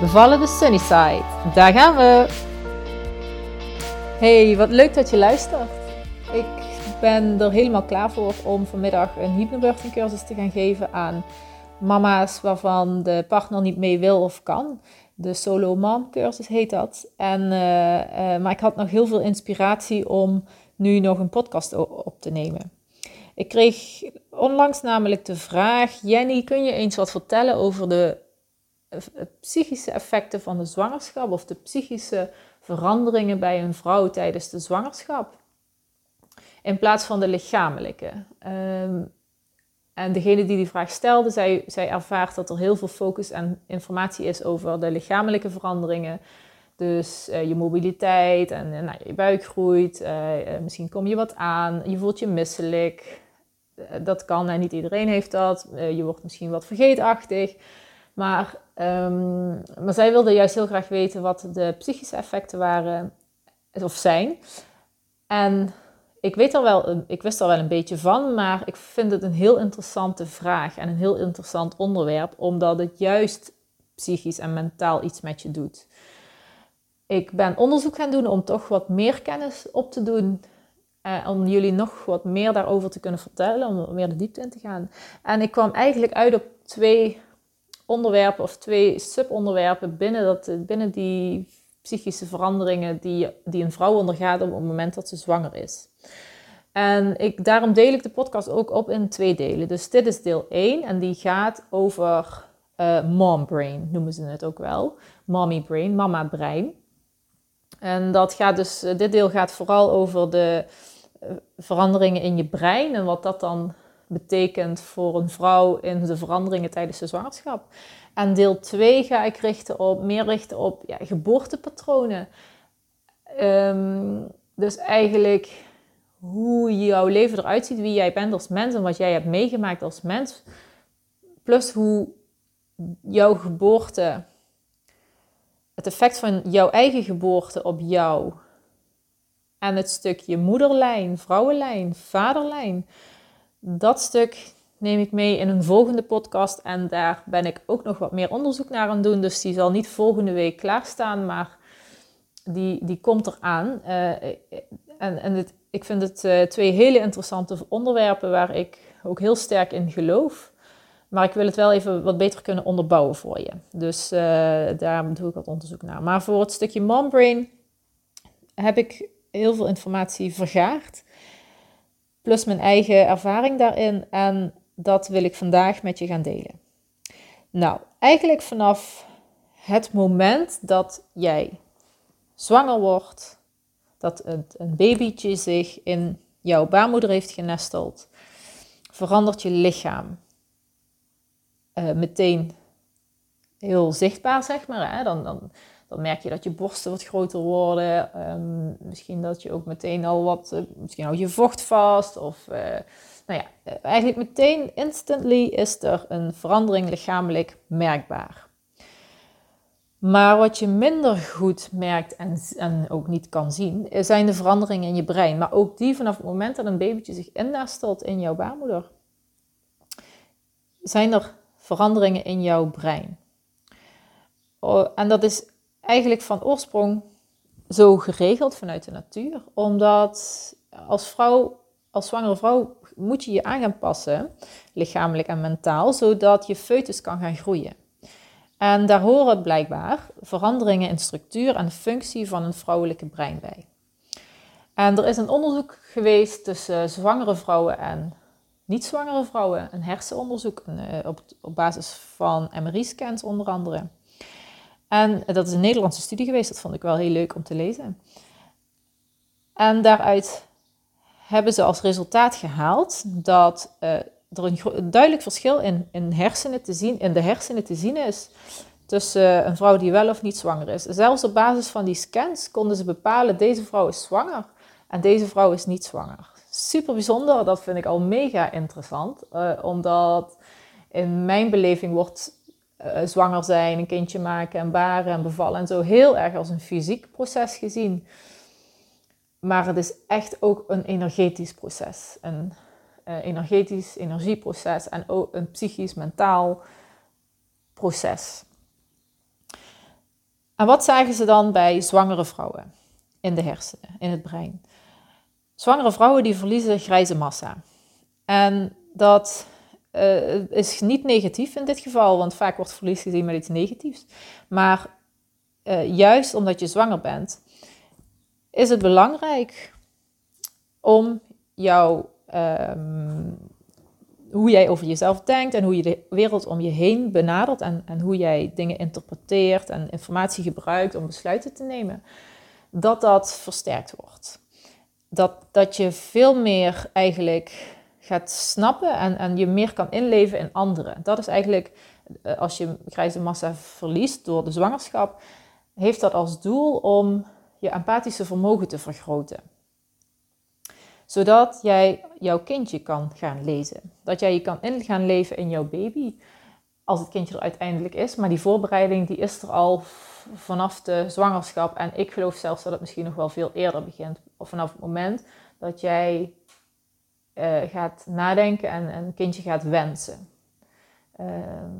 Bevallen de Sunnyside. Daar gaan we! Hey, wat leuk dat je luistert. Ik ben er helemaal klaar voor om vanmiddag een hypnobirthing cursus te gaan geven aan mama's waarvan de partner niet mee wil of kan. De solo mom cursus heet dat. En, uh, uh, maar ik had nog heel veel inspiratie om nu nog een podcast op te nemen. Ik kreeg onlangs namelijk de vraag: Jenny, kun je eens wat vertellen over de psychische effecten van de zwangerschap of de psychische veranderingen bij een vrouw tijdens de zwangerschap. In plaats van de lichamelijke. Ehm, en degene die die vraag stelde, zij, zij ervaart dat er heel veel focus en informatie is over de lichamelijke veranderingen. Dus uh, je mobiliteit en nou, je buik groeit, misschien kom je wat aan, je voelt je misselijk. dat kan en niet iedereen heeft dat. je wordt misschien wat vergeetachtig. Maar, um, maar zij wilde juist heel graag weten wat de psychische effecten waren of zijn. En ik, weet er wel, ik wist er wel een beetje van, maar ik vind het een heel interessante vraag en een heel interessant onderwerp, omdat het juist psychisch en mentaal iets met je doet. Ik ben onderzoek gaan doen om toch wat meer kennis op te doen. Eh, om jullie nog wat meer daarover te kunnen vertellen, om meer de diepte in te gaan. En ik kwam eigenlijk uit op twee onderwerpen of twee subonderwerpen binnen, dat, binnen die psychische veranderingen die, die een vrouw ondergaat op het moment dat ze zwanger is. En ik, daarom deel ik de podcast ook op in twee delen. Dus dit is deel 1 en die gaat over uh, mom brain, noemen ze het ook wel. Mommy brain, mama brein. En dat gaat dus, dit deel gaat vooral over de eh, veranderingen in je brein en wat dat dan betekent voor een vrouw in de veranderingen tijdens de zwangerschap. En deel 2 ga ik richten op, meer richten op ja, geboortepatronen. Um, dus eigenlijk hoe jouw leven eruit ziet, wie jij bent als mens en wat jij hebt meegemaakt als mens. Plus hoe jouw geboorte, het effect van jouw eigen geboorte op jou en het stukje moederlijn, vrouwenlijn, vaderlijn dat stuk neem ik mee in een volgende podcast. En daar ben ik ook nog wat meer onderzoek naar aan doen. Dus die zal niet volgende week klaarstaan, maar die, die komt eraan. Uh, en en het, ik vind het uh, twee hele interessante onderwerpen waar ik ook heel sterk in geloof. Maar ik wil het wel even wat beter kunnen onderbouwen voor je. Dus uh, daar doe ik wat onderzoek naar. Maar voor het stukje mombrain heb ik heel veel informatie vergaard plus mijn eigen ervaring daarin. En dat wil ik vandaag met je gaan delen. Nou, eigenlijk vanaf het moment dat jij zwanger wordt, dat een, babytje zich in jouw baarmoeder heeft genesteld, verandert je lichaam uh, meteen heel zichtbaar, zeg maar. Hè? Dan, dan dan merk je dat je borsten wat groter worden. Ehm, misschien dat je ook meteen al wat, uh, misschien hou je vocht vast. Of uh, nou ja, eh, eigenlijk meteen, instantly is er een verandering lichamelijk merkbaar. Maar wat je minder goed merkt en, en ook niet kan zien, zijn de veranderingen in je brein. Maar ook die vanaf het moment dat een babytje zich innestelt in jouw baarmoeder, zijn er veranderingen in jouw brein. Oh, en dat is eigenlijk van oorsprong zo geregeld vanuit de natuur. Omdat als vrouw, als zwangere vrouw, moet je je aan gaan passen, lichamelijk en mentaal, zodat je foetus kan gaan groeien. En daar horen blijkbaar veranderingen in structuur en functie van een vrouwelijke brein bij. En er is een onderzoek geweest tussen zwangere vrouwen en niet-zwangere vrouwen, een hersenonderzoek eh, op, op basis van MRI-scans onder andere. En dat is een Nederlandse studie geweest, dat vond ik wel heel leuk om te lezen. En daaruit hebben ze als resultaat gehaald dat uh, er een, duidelijk verschil in, in, hersenen te zien, in de hersenen te zien is tussen een vrouw die wel of niet zwanger is. Zelfs op basis van die scans konden ze bepalen: deze vrouw is zwanger en deze vrouw is niet zwanger. Super bijzonder, dat vind ik al mega interessant, uh, omdat in mijn beleving wordt uh, zwanger zijn, een kindje maken en baren en bevallen en zo heel erg als een fysiek proces gezien. Maar het is echt ook een energetisch proces. Een uh, energetisch energieproces en ook een psychisch, mentaal proces. En wat zagen ze dan bij zwangere vrouwen in de hersenen, in het brein? Zwangere vrouwen die verliezen grijze massa. En dat uh, is niet negatief in dit geval, want vaak wordt verlies gezien met iets negatiefs. Maar uh, juist omdat je zwanger bent, is het belangrijk om jouw, um, hoe jij over jezelf denkt en hoe je de wereld om je heen benadert en, en hoe jij dingen interpreteert en informatie gebruikt om besluiten te nemen, dat dat versterkt wordt. Dat, dat je veel meer eigenlijk gaat snappen en, en je meer kan inleven in anderen. Dat is eigenlijk, eh, als je grijze massa verliest door de zwangerschap, heeft dat als doel om je empathische vermogen te vergroten. Zodat jij jouw kindje kan gaan lezen. Dat jij je kan in gaan leven in jouw baby. Als het kindje er uiteindelijk is. Maar die voorbereiding die is er al vanaf de zwangerschap. En ik geloof zelfs dat het misschien nog wel veel eerder begint. Of vanaf het moment dat jij uh, gaat nadenken en, een kindje gaat wensen. Ehm,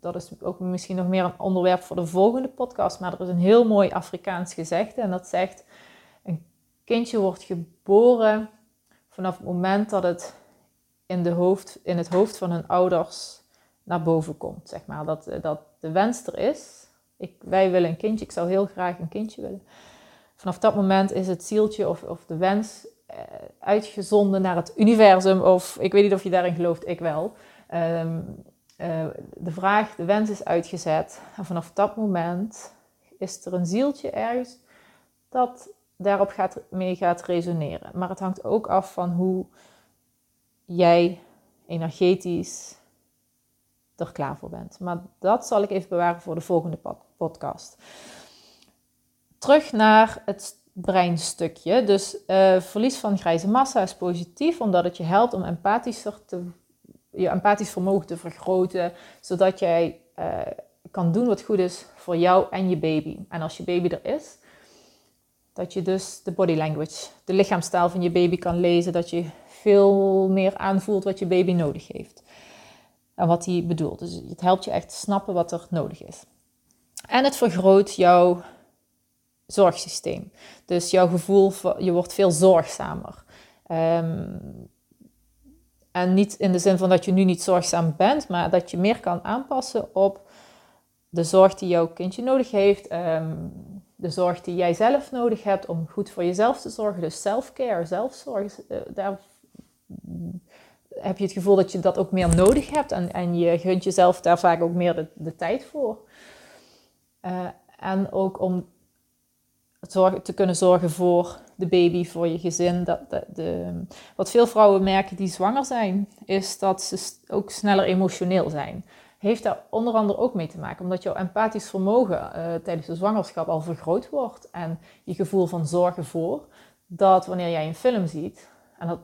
dat is ook misschien nog meer een onderwerp voor de volgende podcast. Maar er is een heel mooi Afrikaans gezegde. En dat zegt: Een kindje wordt geboren vanaf het moment dat het in, de hoofd, in het hoofd van hun ouders naar boven komt. Zeg maar. dat, dat de wens er is. Ik, wij willen een kindje, ik zou heel graag een kindje willen. Vanaf dat moment is het zieltje of, of de wens eh, uitgezonden naar het universum. Of ik weet niet of je daarin gelooft, ik wel. Ehm, eh, de vraag, de wens is uitgezet. En vanaf dat moment is er een zieltje ergens dat daarop gaat, mee gaat resoneren. Maar het hangt ook af van hoe jij energetisch er klaar voor bent. Maar dat zal ik even bewaren voor de volgende podcast. Terug naar het breinstukje. Dus uh, verlies van grijze massa is positief, omdat het je helpt om empathischer te, je empathisch vermogen te vergroten, zodat jij uh, kan doen wat goed is voor jou en je baby. En als je baby er is, dat je dus de body language, de lichaamstaal van je baby kan lezen, dat je veel meer aanvoelt wat je baby nodig heeft. En wat hij bedoelt. Dus het helpt je echt snappen wat er nodig is. En het vergroot jouw zorgsysteem. Dus jouw gevoel, je wordt veel zorgzamer. Um, en niet in de zin van dat je nu niet zorgzaam bent, maar dat je meer kan aanpassen op de zorg die jouw kindje nodig heeft. Um, de zorg die jij zelf nodig hebt om goed voor jezelf te zorgen. Dus self-care, zelfzorg. Uh, daar heb je het gevoel dat je dat ook meer nodig hebt. En, en je gunt jezelf daar vaak ook meer de, tijd voor. Uh, en ook om te kunnen zorgen voor de baby, voor je gezin. Dat, de, de, wat veel vrouwen merken die zwanger zijn, is dat ze ook sneller emotioneel zijn. Heeft daar onder andere ook mee te maken, omdat jouw empathisch vermogen uh, tijdens de zwangerschap al vergroot wordt en je gevoel van zorgen voor, dat wanneer jij een film ziet, en dat,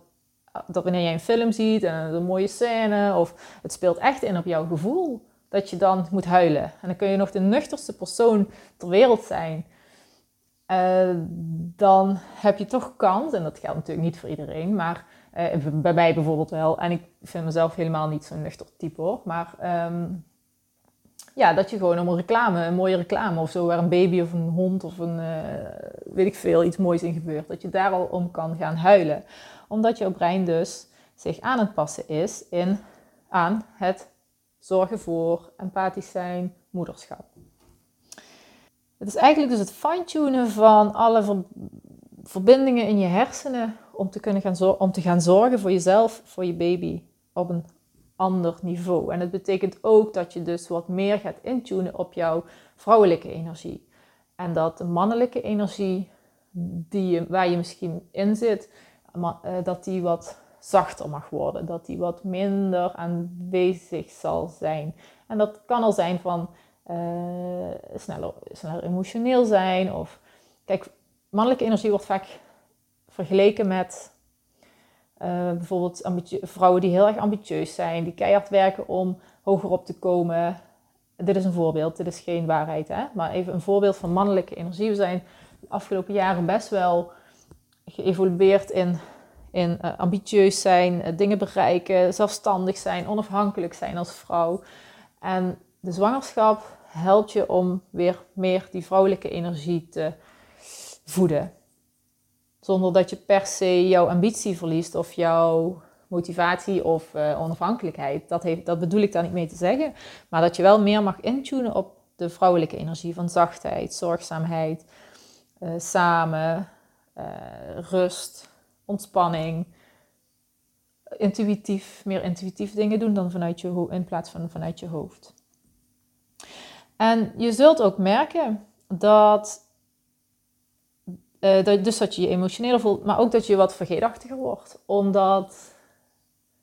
dat wanneer jij een film ziet en een mooie scène, of het speelt echt in op jouw gevoel, dat je dan moet huilen. En dan kun je nog de nuchterste persoon ter wereld zijn. Eh, dan heb je toch kans, en dat geldt natuurlijk niet voor iedereen, maar uh, bij mij bijvoorbeeld wel. En ik vind mezelf helemaal niet zo'n nuchter type hoor. Maar um, ja, dat je gewoon om een reclame, een mooie reclame of zo, waar een baby of een hond of een, uh, weet ik veel, iets moois in gebeurt. Dat je daar al om kan gaan huilen. Omdat jouw brein dus zich aan het passen is in, aan het zorgen voor empathisch zijn, moederschap. Het is eigenlijk dus het fine-tunen van alle verbindingen in je hersenen om te, kunnen gaan om te gaan zorgen voor jezelf, voor je baby op een ander niveau. En het betekent ook dat je dus wat meer gaat intunen op jouw vrouwelijke energie. En dat de mannelijke energie die je, waar je misschien in zit, eh, dat die wat zachter mag worden. Dat die wat minder aanwezig zal zijn. En dat kan al zijn van sneller, sneller emotioneel zijn. Of, kijk, mannelijke energie wordt vaak vergeleken met bijvoorbeeld vrouwen die heel erg ambitieus zijn, die keihard werken om hoger op te komen. Dit is een voorbeeld, dit is geen waarheid, hè? maar even een voorbeeld van mannelijke energie. We zijn de afgelopen jaren best wel geëvolueerd in, in uh, ambitieus zijn, dingen bereiken, zelfstandig zijn, onafhankelijk zijn als vrouw. En de zwangerschap helpt je om weer meer die vrouwelijke energie te voeden. Zonder dat je per se jouw ambitie verliest of jouw motivatie of uh, onafhankelijkheid. Dat, heeft, dat bedoel ik daar niet mee te zeggen. Maar dat je wel meer mag intunen op de vrouwelijke energie van zachtheid, zorgzaamheid, samen, uh, rust, ontspanning. Intuïtief, meer intuïtief dingen doen dan vanuit je in plaats van vanuit je hoofd. En je zult ook merken dat, uh, dat, dus dat je je emotioneel voelt, maar ook dat je wat vergeetachtiger wordt, omdat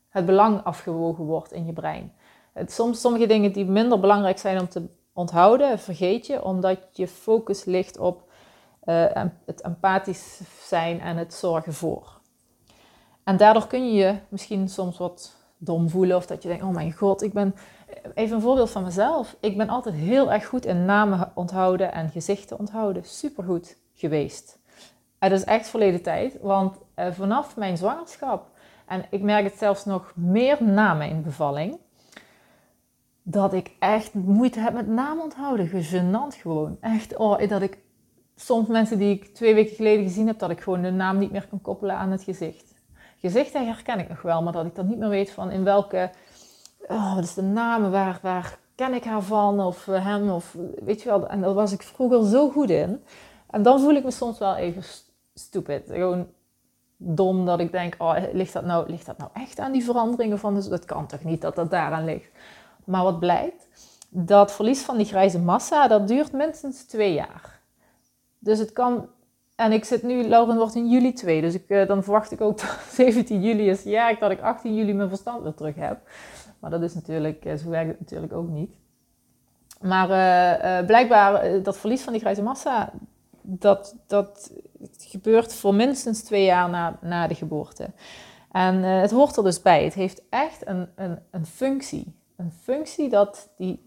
het belang afgewogen wordt in je brein. Het, soms sommige dingen die minder belangrijk zijn om te onthouden, vergeet je, omdat je focus ligt op uh, het empathisch zijn en het zorgen voor. En daardoor kun je je misschien soms wat dom voelen of dat je denkt, oh mijn god, ik ben, even een voorbeeld van mezelf. Ik ben altijd heel erg goed in namen onthouden en gezichten onthouden. Supergoed geweest. Het is echt verleden tijd, want uh, vanaf mijn zwangerschap, en ik merk het zelfs nog meer na mijn bevalling, dat ik echt moeite heb met namen onthouden. Genant gewoon. Echt, oh, dat ik soms mensen die ik twee weken geleden gezien heb, dat ik gewoon de naam niet meer kan koppelen aan het gezicht. Gezichten herken ik nog wel, maar dat ik dan niet meer weet van in welke, oh, wat is de naam, waar, waar ken ik haar van of eh, hem of weet je wel. En daar was ik vroeger zo goed in. En dan voel ik me soms wel even stupid. Gewoon dom dat ik denk, oh, ligt dat nou, ligt dat nou echt aan die veranderingen van, dus dat kan toch niet dat dat daaraan ligt. Maar wat blijkt, dat verlies van die grijze massa, dat duurt minstens twee jaar. Dus het kan. En ik zit nu, Lauren wordt in juli 2. Dus ik, uh, dan verwacht ik ook dat 17 juli is ja, dat ik 18 juli mijn verstand weer terug heb. Maar dat is natuurlijk, uh, zo werkt het natuurlijk ook niet. Maar uh, blijkbaar, dat verlies van die grijze massa, dat, dat gebeurt voor minstens twee jaar na, na de geboorte. En het hoort er dus bij. Het heeft echt een, een, een functie. Een functie dat, die,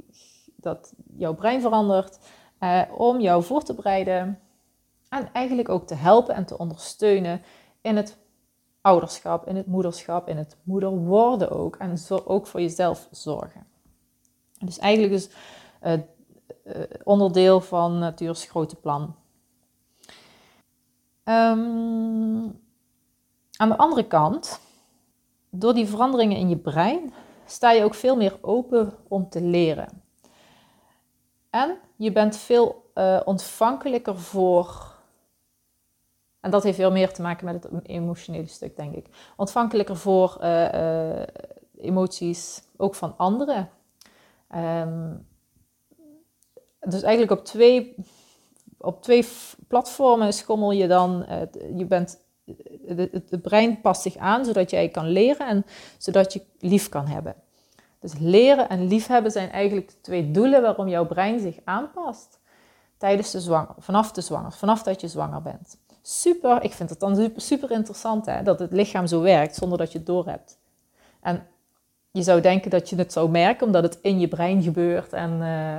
dat jouw brein verandert om jou voor te bereiden en eigenlijk ook te helpen en te ondersteunen in het ouderschap, in het moederschap, in het moeder worden ook. En ook voor jezelf zorgen. Dus eigenlijk is uh, onderdeel van Natuurs grote plan. Um, aan de andere kant, door die veranderingen in je brein, sta je ook veel meer open om te leren. En je bent veel uh, ontvankelijker voor en dat heeft veel meer te maken met het emotionele stuk, denk ik. Ontvankelijker voor uh, uh, emoties, ook van anderen. Um, dus eigenlijk op twee, op twee platformen schommel je dan. Uh, je bent, het brein past zich aan zodat jij kan leren en zodat je lief kan hebben. Dus leren en liefhebben zijn eigenlijk de twee doelen waarom jouw brein zich aanpast tijdens de zwanger, vanaf de zwanger, vanaf dat je zwanger bent super, ik vind het dan super, super interessant hè, dat het lichaam zo werkt zonder dat je het doorhebt. En je zou denken dat je het zou merken omdat het in je brein gebeurt. En uh,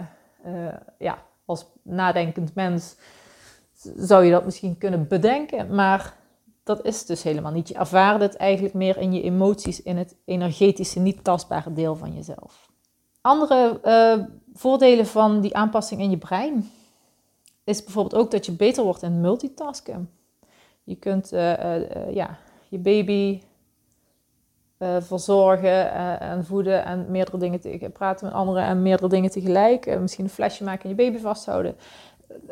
uh, ja, als nadenkend mens zou je dat misschien kunnen bedenken, maar dat is dus helemaal niet. Je ervaart het eigenlijk meer in je emoties, in het energetische, niet tastbare deel van jezelf. Andere uh, voordelen van die aanpassing in je brein is bijvoorbeeld ook dat je beter wordt in multitasken. Je kunt uh, uh, ja, je baby verzorgen en voeden en meerdere dingen te, praten met anderen en meerdere dingen tegelijk. misschien een flesje maken en je baby vasthouden.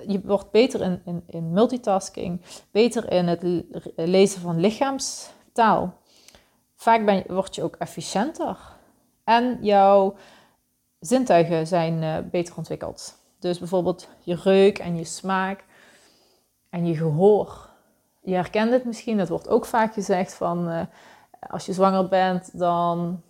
Je wordt beter in, in, in multitasking, beter in het lezen van lichaamstaal. Vaak ben, word je ook efficiënter en jouw zintuigen zijn beter ontwikkeld. Dus bijvoorbeeld je reuk en je smaak en je gehoor. Je herkent het misschien, dat wordt ook vaak gezegd van uh, als je zwanger bent, dan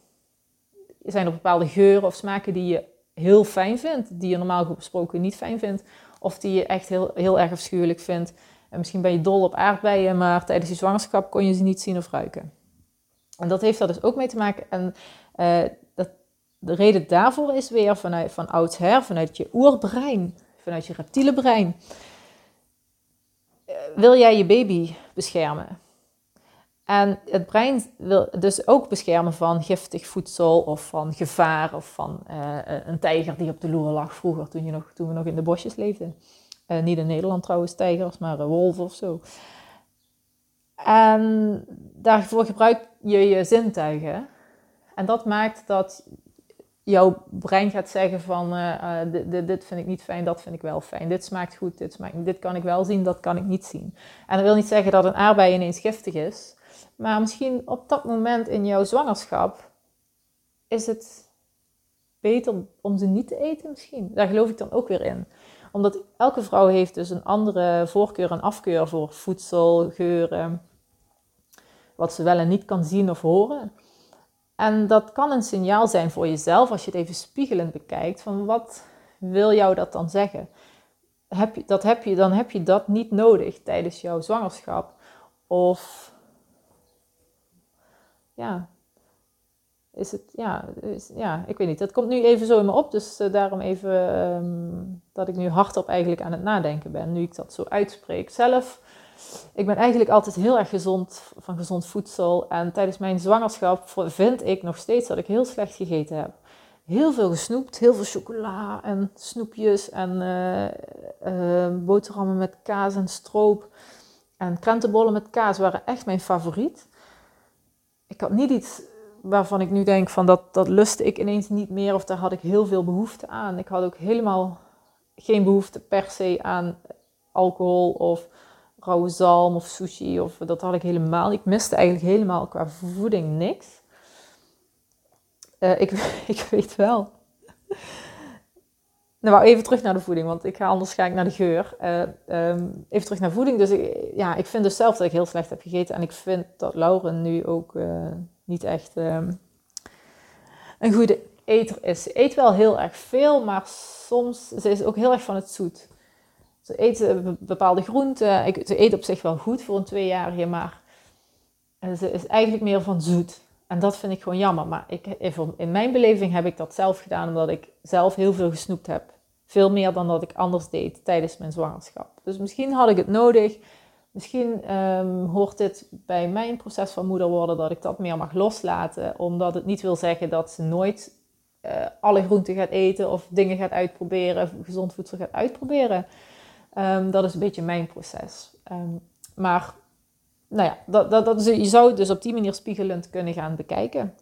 zijn er bepaalde geuren of smaken die je heel fijn vindt, die je normaal gesproken niet fijn vindt, of die je echt heel, heel erg afschuwelijk vindt. En misschien ben je dol op aardbeien, maar tijdens je zwangerschap kon je ze niet zien of ruiken. En dat heeft daar dus ook mee te maken. En uh, dat, de reden daarvoor is weer vanuit van oudsher, vanuit je oerbrein, vanuit je reptiele brein. Uh, wil jij je baby beschermen? En het brein wil dus ook beschermen van giftig voedsel of van gevaar of van uh, een tijger die op de loer lag vroeger toen, je nog, toen we nog in de bosjes leefden. Uh, niet in Nederland trouwens tijgers, maar wolven of zo. En daarvoor gebruik je je zintuigen. En dat maakt dat jouw brein gaat zeggen van dit, dit vind ik niet fijn, dat vind ik wel fijn. Dit smaakt goed, dit, smaakt, dit kan ik wel zien, dat kan ik niet zien. En dat wil niet zeggen dat een aardbei ineens giftig is. Maar misschien op dat moment in jouw zwangerschap is het beter om ze niet te eten misschien. Daar geloof ik dan ook weer in. Omdat elke vrouw heeft dus een andere voorkeur en afkeur voor voedsel, geuren, wat ze wel en niet kan zien of horen. En dat kan een signaal zijn voor jezelf als je het even spiegelend bekijkt van wat wil jou dat dan zeggen? Heb je, dat heb je, dan heb je dat niet nodig tijdens jouw zwangerschap. Of ja, is het, ja, is, ja, ik weet niet. Dat komt nu even zo in me op, dus uh, daarom even um, dat ik nu hardop eigenlijk aan het nadenken ben, nu ik dat zo uitspreek. Zelf, ik ben eigenlijk altijd heel erg gezond, van gezond voedsel. En tijdens mijn zwangerschap vind ik nog steeds dat ik heel slecht gegeten heb. Heel veel gesnoept, heel veel chocola en snoepjes en uh, uh, boterhammen met kaas en stroop. En krentenbollen met kaas waren echt mijn favoriet ik had niet iets waarvan ik nu denk van dat, dat lustte ik ineens niet meer of daar had ik heel veel behoefte aan. Ik had ook helemaal geen behoefte per se aan alcohol of rauwe zalm of sushi of dat had ik helemaal. Ik miste eigenlijk helemaal qua voeding niks. Uh, ik, ik weet wel. Nou, even terug naar de voeding, want ik ga anders ga ik naar de geur. Uh, um, even terug naar voeding. Dus ik, ja, ik vind dus zelf dat ik heel slecht heb gegeten. En ik vind dat Lauren nu ook uh, niet echt um, een goede eter is. Ze eet wel heel erg veel, maar soms ze is ook heel erg van het zoet. Ze eet bepaalde groenten. Ze eet op zich wel goed voor een tweejarige, maar ze is eigenlijk meer van zoet. En dat vind ik gewoon jammer. Maar ik, in mijn beleving heb ik dat zelf gedaan omdat ik zelf heel veel gesnoept heb. Veel meer dan dat ik anders deed tijdens mijn zwangerschap. Dus misschien had ik het nodig. Misschien um, hoort dit bij mijn proces van moeder worden dat ik dat meer mag loslaten. Omdat het niet wil zeggen dat ze nooit uh, alle groenten gaat eten of dingen gaat uitproberen, gezond voedsel gaat uitproberen. Um, dat is een beetje mijn proces. Um, maar nou ja, dat, dat, dat, je zou het dus op die manier spiegelend kunnen gaan bekijken.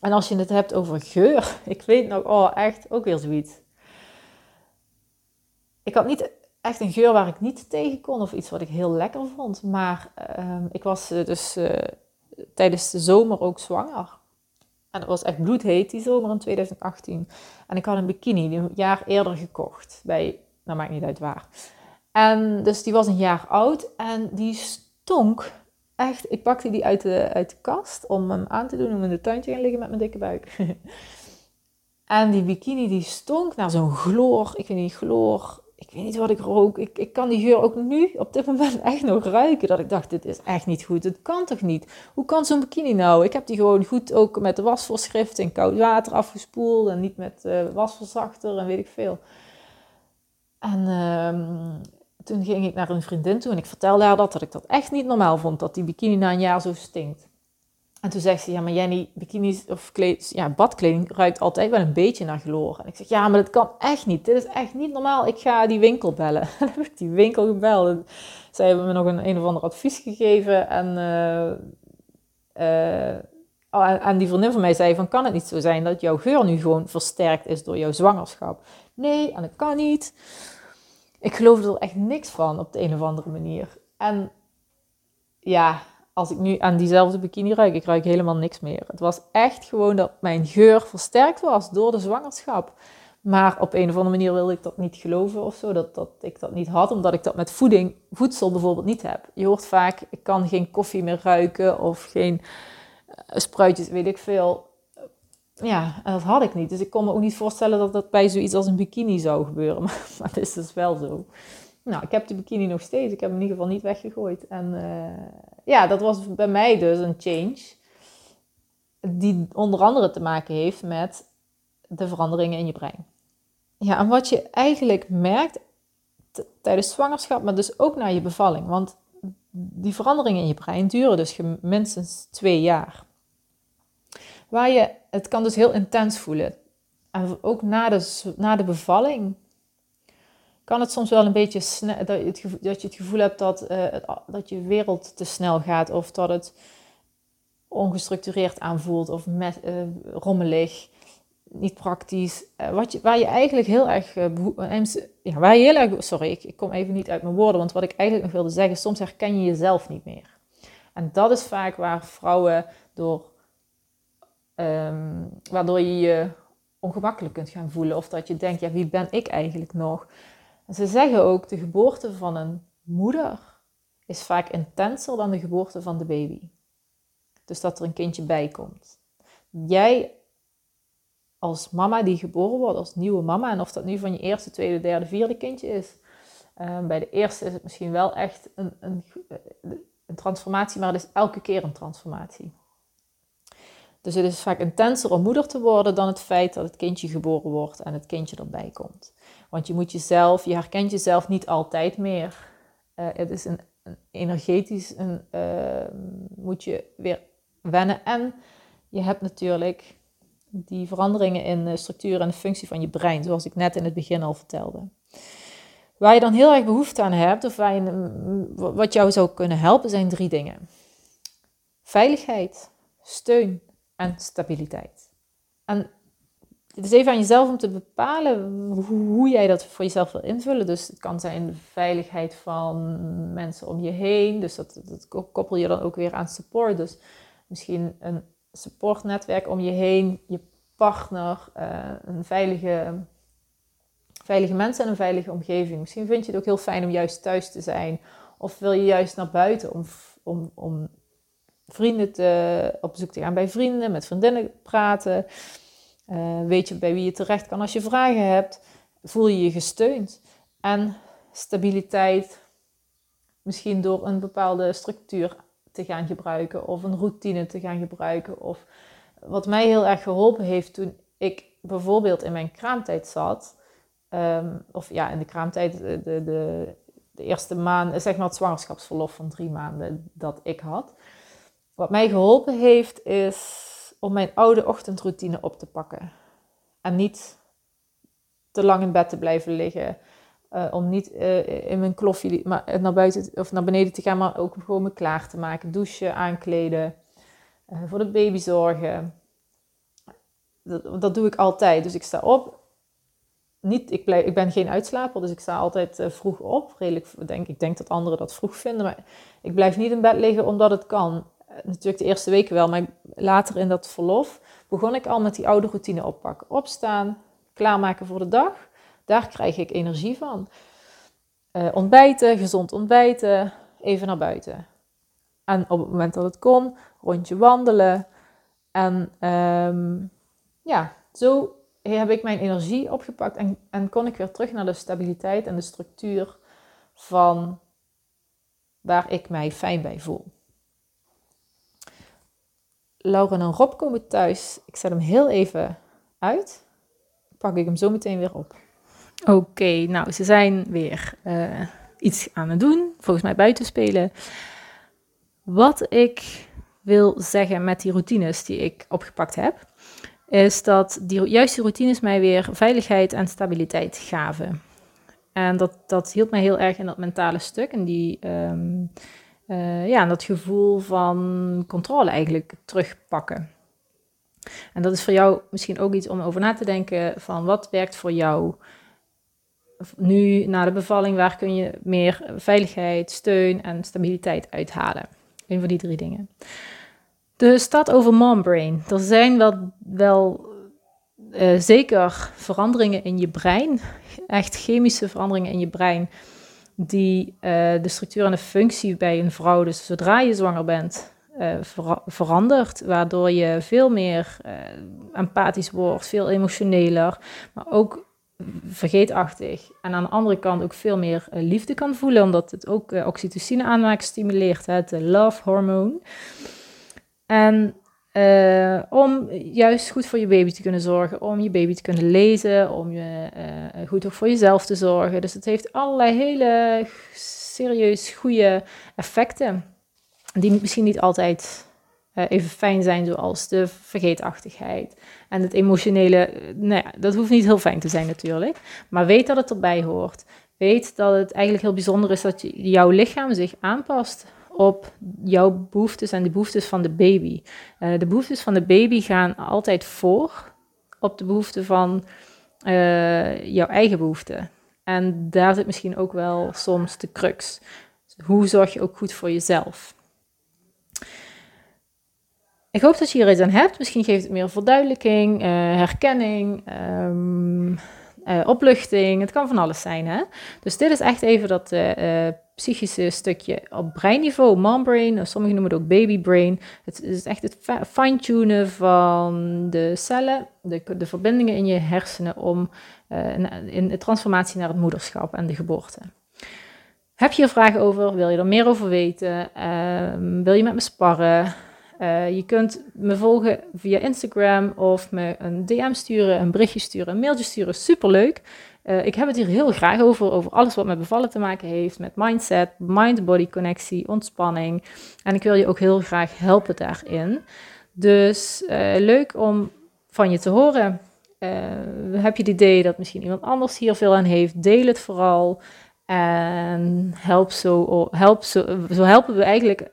En als je het hebt over geur, ik weet nog, oh echt, ook weer zoiets. Ik had niet echt een geur waar ik niet tegen kon of iets wat ik heel lekker vond. Maar uh, ik was uh, dus uh, tijdens de zomer ook zwanger. En het was echt bloedheet die zomer in 2018. En ik had een bikini een jaar eerder gekocht. Bij, nou maakt niet uit waar. En dus die was een jaar oud en die stonk. Echt, ik pakte die uit de, uit de kast om hem aan te doen, om in de tuin te gaan liggen met mijn dikke buik. en die bikini die stonk naar zo'n chloor, ik weet niet, chloor, ik weet niet wat ik rook. Ik, ik kan die geur ook nu op dit moment echt nog ruiken. Dat ik dacht, dit is echt niet goed. Het kan toch niet? Hoe kan zo'n bikini nou? Ik heb die gewoon goed ook met de wasvoorschrift in koud water afgespoeld. En niet met uh, wasverzachter en weet ik veel. En uh, toen ging ik naar een vriendin toe en ik vertelde haar dat, dat ik dat echt niet normaal vond, dat die bikini na een jaar zo stinkt. En toen zegt ze, ja, maar Jenny, bikinis of ja, badkleding ruikt altijd wel een beetje naar chloor. En ik zeg, ja, maar dat kan echt niet. Dit is echt niet normaal. Ik ga die winkel bellen. En dan heb ik die winkel gebeld. En zij hebben me nog een een of ander advies gegeven. En, uh, uh, oh, en die vriendin van mij zei van, kan het niet zo zijn dat jouw geur nu gewoon versterkt is door jouw zwangerschap? Nee, en dat kan niet ik geloofde er echt niks van op de een of andere manier. En ja, als ik nu aan diezelfde bikini ruik, ik ruik helemaal niks meer. Het was echt gewoon dat mijn geur versterkt was door de zwangerschap. Maar op een of andere manier wilde ik dat niet geloven of zo, dat, dat ik dat niet had, omdat ik dat met voeding, voedsel bijvoorbeeld niet heb. Je hoort vaak, ik kan geen koffie meer ruiken of geen uh, spruitjes, weet ik veel. Ja, dat had ik niet. Dus ik kon me ook niet voorstellen dat dat bij zoiets als een bikini zou gebeuren. Maar, dat is dus wel zo. Nou, ik heb de bikini nog steeds. Ik heb hem in ieder geval niet weggegooid. En uh, ja, dat was bij mij dus een change. Die onder andere te maken heeft met de veranderingen in je brein. Ja, en wat je eigenlijk merkt tijdens zwangerschap, maar dus ook na je bevalling. Want die veranderingen in je brein duren dus minstens twee jaar. Waar je, het kan dus heel intens voelen. En ook na de, na de bevalling kan het soms wel een beetje snel, dat, je het, dat je het gevoel hebt dat, uh, dat je wereld te snel gaat of dat het ongestructureerd aanvoelt of met, uh, rommelig, niet praktisch. Uh, wat waar je eigenlijk heel erg, ja, waar je sorry, ik, ik kom even niet uit mijn woorden, want wat ik eigenlijk nog wilde zeggen, soms herken je jezelf niet meer. En dat is vaak waar vrouwen door, um, waardoor je je ongemakkelijk kunt gaan voelen of dat je denkt, ja, wie ben ik eigenlijk nog? ze zeggen ook, de geboorte van een moeder is vaak intenser dan de geboorte van de baby. Dus dat er een kindje bij komt. Jij als mama die geboren wordt, als nieuwe mama, en of dat nu van je eerste, tweede, derde, vierde kindje is. Um, bij de eerste is het misschien wel echt een, een, een transformatie, maar het is elke keer een transformatie. Dus het is vaak intenser om moeder te worden dan het feit dat het kindje geboren wordt en het kindje erbij komt. Want je moet jezelf, je herkent jezelf niet altijd meer. Uh, het is een, een energetisch, een, uh, moet je weer wennen. En je hebt natuurlijk die veranderingen in de structuur en de functie van je brein, zoals ik net in het begin al vertelde. Waar je dan heel erg behoefte aan hebt, of waar je, wat jou zou kunnen helpen, zijn drie dingen: veiligheid, steun en stabiliteit. En het is even aan jezelf om te bepalen hoe jij dat voor jezelf wil invullen. Dus het kan zijn de veiligheid van mensen om je heen. Dus dat, dat koppel je dan ook weer aan support. Dus misschien een supportnetwerk om je heen, je partner, uh, een veilige, veilige mensen en een veilige omgeving. Misschien vind je het ook heel fijn om juist thuis te zijn. Of wil je juist naar buiten om, om, om vrienden op bezoek te gaan bij vrienden, met vriendinnen praten. Uh, weet je bij wie je terecht kan als je vragen hebt. Voel je je gesteund. En stabiliteit, misschien door een bepaalde structuur te gaan gebruiken of een routine te gaan gebruiken. Of wat mij heel erg geholpen heeft toen ik bijvoorbeeld in mijn kraamtijd zat. Um, of ja, in de kraamtijd, de, de, de, eerste maand, zeg maar het zwangerschapsverlof van drie maanden dat ik had. Wat mij geholpen heeft is om mijn oude ochtendroutine op te pakken. En niet te lang in bed te blijven liggen. Uh, om niet uh, in mijn kloffie maar naar buiten of naar beneden te gaan, maar ook gewoon me klaar te maken. Douchen, aankleden, voor de baby zorgen. Dat, doe ik altijd. Dus ik sta op. Niet, ik, ik ben geen uitslaper, dus ik sta altijd vroeg op. Redelijk, denk, ik denk dat anderen dat vroeg vinden, maar ik blijf niet in bed liggen omdat het kan natuurlijk de eerste weken wel, maar later in dat verlof begon ik al met die oude routine oppakken. Opstaan, klaarmaken voor de dag. Daar krijg ik energie van. Uh, ontbijten, gezond ontbijten, even naar buiten. En op het moment dat het kon, rondje wandelen. En um, ja, zo heb ik mijn energie opgepakt en, en kon ik weer terug naar de stabiliteit en de structuur van waar ik mij fijn bij voel. Laura en Rob komen thuis. Ik zet hem heel even uit. Pak ik hem zo meteen weer op. Oké, nou, ze zijn weer uh, iets aan het doen. Volgens mij buiten spelen. Wat ik wil zeggen met die routines die ik opgepakt heb, is dat die juiste routines mij weer veiligheid en stabiliteit gaven. En dat, dat hielp mij heel erg in dat mentale stuk en die um, uh, ja, dat gevoel van controle eigenlijk terugpakken. En dat is voor jou misschien ook iets om over na te denken van wat werkt voor jou nu na de bevalling, waar kun je meer veiligheid, steun en stabiliteit uithalen. Een van die drie dingen. De stad over mombrain. Er zijn wel, wel uh, zeker veranderingen in je brein, echt chemische veranderingen in je brein, die uh, de structuur en de functie bij een vrouw, dus zodra je zwanger bent, verandert, waardoor je veel meer empathisch wordt, veel emotioneler, maar ook vergeetachtig. En aan de andere kant ook veel meer liefde kan voelen, omdat het ook oxytocine aanmaak stimuleert, het love hormoon. En uh, om juist goed voor je baby te kunnen zorgen, om je baby te kunnen lezen, om je, uh, goed ook voor jezelf te zorgen. Dus het heeft allerlei hele serieus goede effecten, die misschien niet altijd uh, even fijn zijn, zoals de vergeetachtigheid en het emotionele. Nou ja, dat hoeft niet heel fijn te zijn natuurlijk, maar weet dat het erbij hoort. Weet dat het eigenlijk heel bijzonder is dat jouw lichaam zich aanpast op jouw behoeftes en de behoeftes van de baby. Uh, de behoeftes van de baby gaan altijd voor op de behoeften van uh, jouw eigen behoeften. En daar zit misschien ook wel soms de crux. Hoe zorg je ook goed voor jezelf? Ik hoop dat je hier iets aan hebt. Misschien geeft het meer verduidelijking, uh, herkenning, um, opluchting. Het kan van alles zijn. Hè? Dus dit is echt even dat psychische stukje op breinniveau, mombrain, sommigen noemen het ook babybrain. Het is echt het fine-tunen van de cellen, de, de verbindingen in je hersenen om uh, in de transformatie naar het moederschap en de geboorte. Heb je er vragen over? Wil je er meer over weten? Uh, wil je met me sparren? Uh, je kunt me volgen via Instagram of me een DM sturen, een berichtje sturen, een mailtje sturen. Superleuk. Uh, ik heb het hier heel graag over, over alles wat met bevallen te maken heeft, met mindset, mind-body connectie, ontspanning. En ik wil je ook heel graag helpen daarin. Dus uh, leuk om van je te horen. Uh, heb je het idee dat misschien iemand anders hier veel aan heeft? Deel het vooral. En help zo, help zo, zo helpen we eigenlijk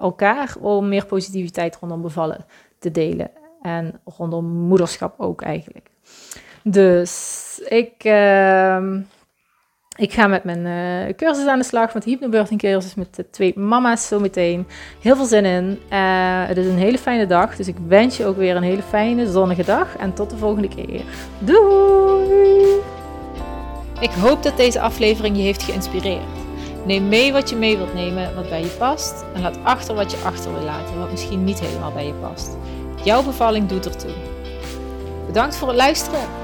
elkaar om meer positiviteit rondom bevallen te delen. En rondom moederschap ook eigenlijk. Dus ik, uh, ik ga met mijn uh, cursus aan de slag, met de hypnobirthing cursus, met de twee mama's zometeen. Heel veel zin in. Uh, het is een hele fijne dag, dus ik wens je ook weer een hele fijne zonnige dag. En tot de volgende keer. Doei! Ik hoop dat deze aflevering je heeft geïnspireerd. Neem mee wat je mee wilt nemen, wat bij je past. En laat achter wat je achter wil laten, wat misschien niet helemaal bij je past. Jouw bevalling doet ertoe. Bedankt voor het luisteren.